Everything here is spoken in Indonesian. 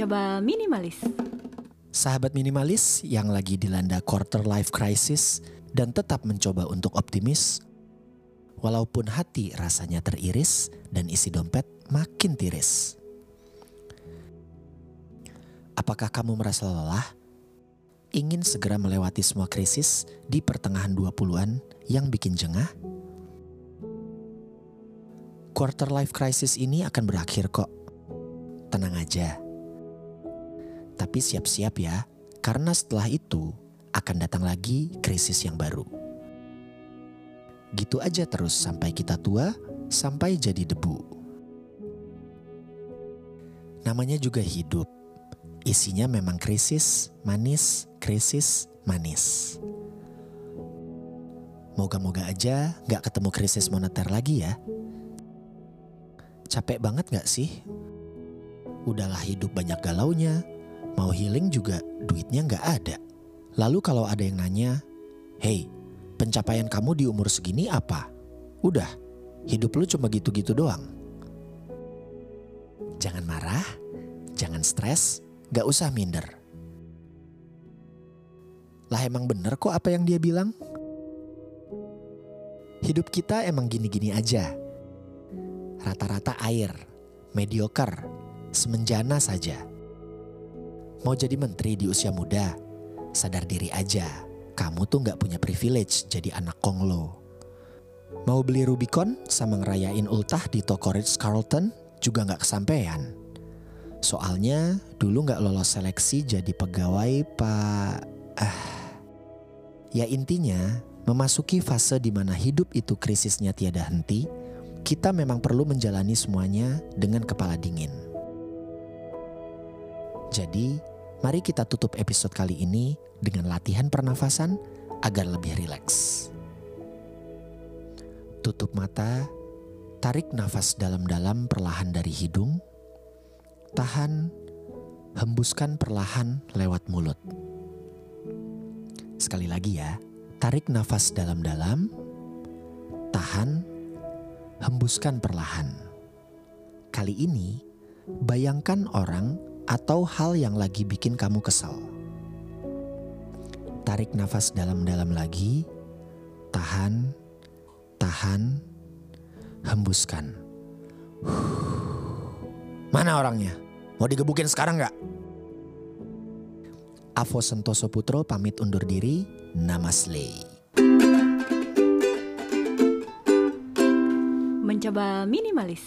Mencoba minimalis. Sahabat minimalis yang lagi dilanda quarter life crisis dan tetap mencoba untuk optimis, walaupun hati rasanya teriris dan isi dompet makin tiris. Apakah kamu merasa lelah? Ingin segera melewati semua krisis di pertengahan 20-an yang bikin jengah? Quarter life crisis ini akan berakhir kok. Tenang aja tapi siap-siap ya, karena setelah itu akan datang lagi krisis yang baru. Gitu aja terus sampai kita tua, sampai jadi debu. Namanya juga hidup. Isinya memang krisis, manis, krisis, manis. Moga-moga aja gak ketemu krisis moneter lagi ya. Capek banget gak sih? Udahlah hidup banyak galaunya, Mau healing juga duitnya nggak ada. Lalu kalau ada yang nanya, Hey, pencapaian kamu di umur segini apa? Udah, hidup lu cuma gitu-gitu doang. Jangan marah, jangan stres, gak usah minder. Lah emang bener kok apa yang dia bilang? Hidup kita emang gini-gini aja. Rata-rata air, mediocre, semenjana saja. Mau jadi menteri di usia muda? Sadar diri aja, kamu tuh gak punya privilege jadi anak konglo. Mau beli Rubicon sama ngerayain ultah di toko Ritz Carlton juga gak kesampaian. Soalnya dulu gak lolos seleksi jadi pegawai pak... Ah. Ya intinya, memasuki fase di mana hidup itu krisisnya tiada henti, kita memang perlu menjalani semuanya dengan kepala dingin. Jadi, Mari kita tutup episode kali ini dengan latihan pernafasan agar lebih rileks. Tutup mata, tarik nafas dalam-dalam perlahan dari hidung, tahan, hembuskan perlahan lewat mulut. Sekali lagi ya, tarik nafas dalam-dalam, tahan, hembuskan perlahan. Kali ini, bayangkan orang atau hal yang lagi bikin kamu kesal. Tarik nafas dalam-dalam lagi, tahan, tahan, hembuskan. Mana orangnya? Mau digebukin sekarang nggak? Avo Sentoso Putro pamit undur diri. Namaste. Mencoba minimalis.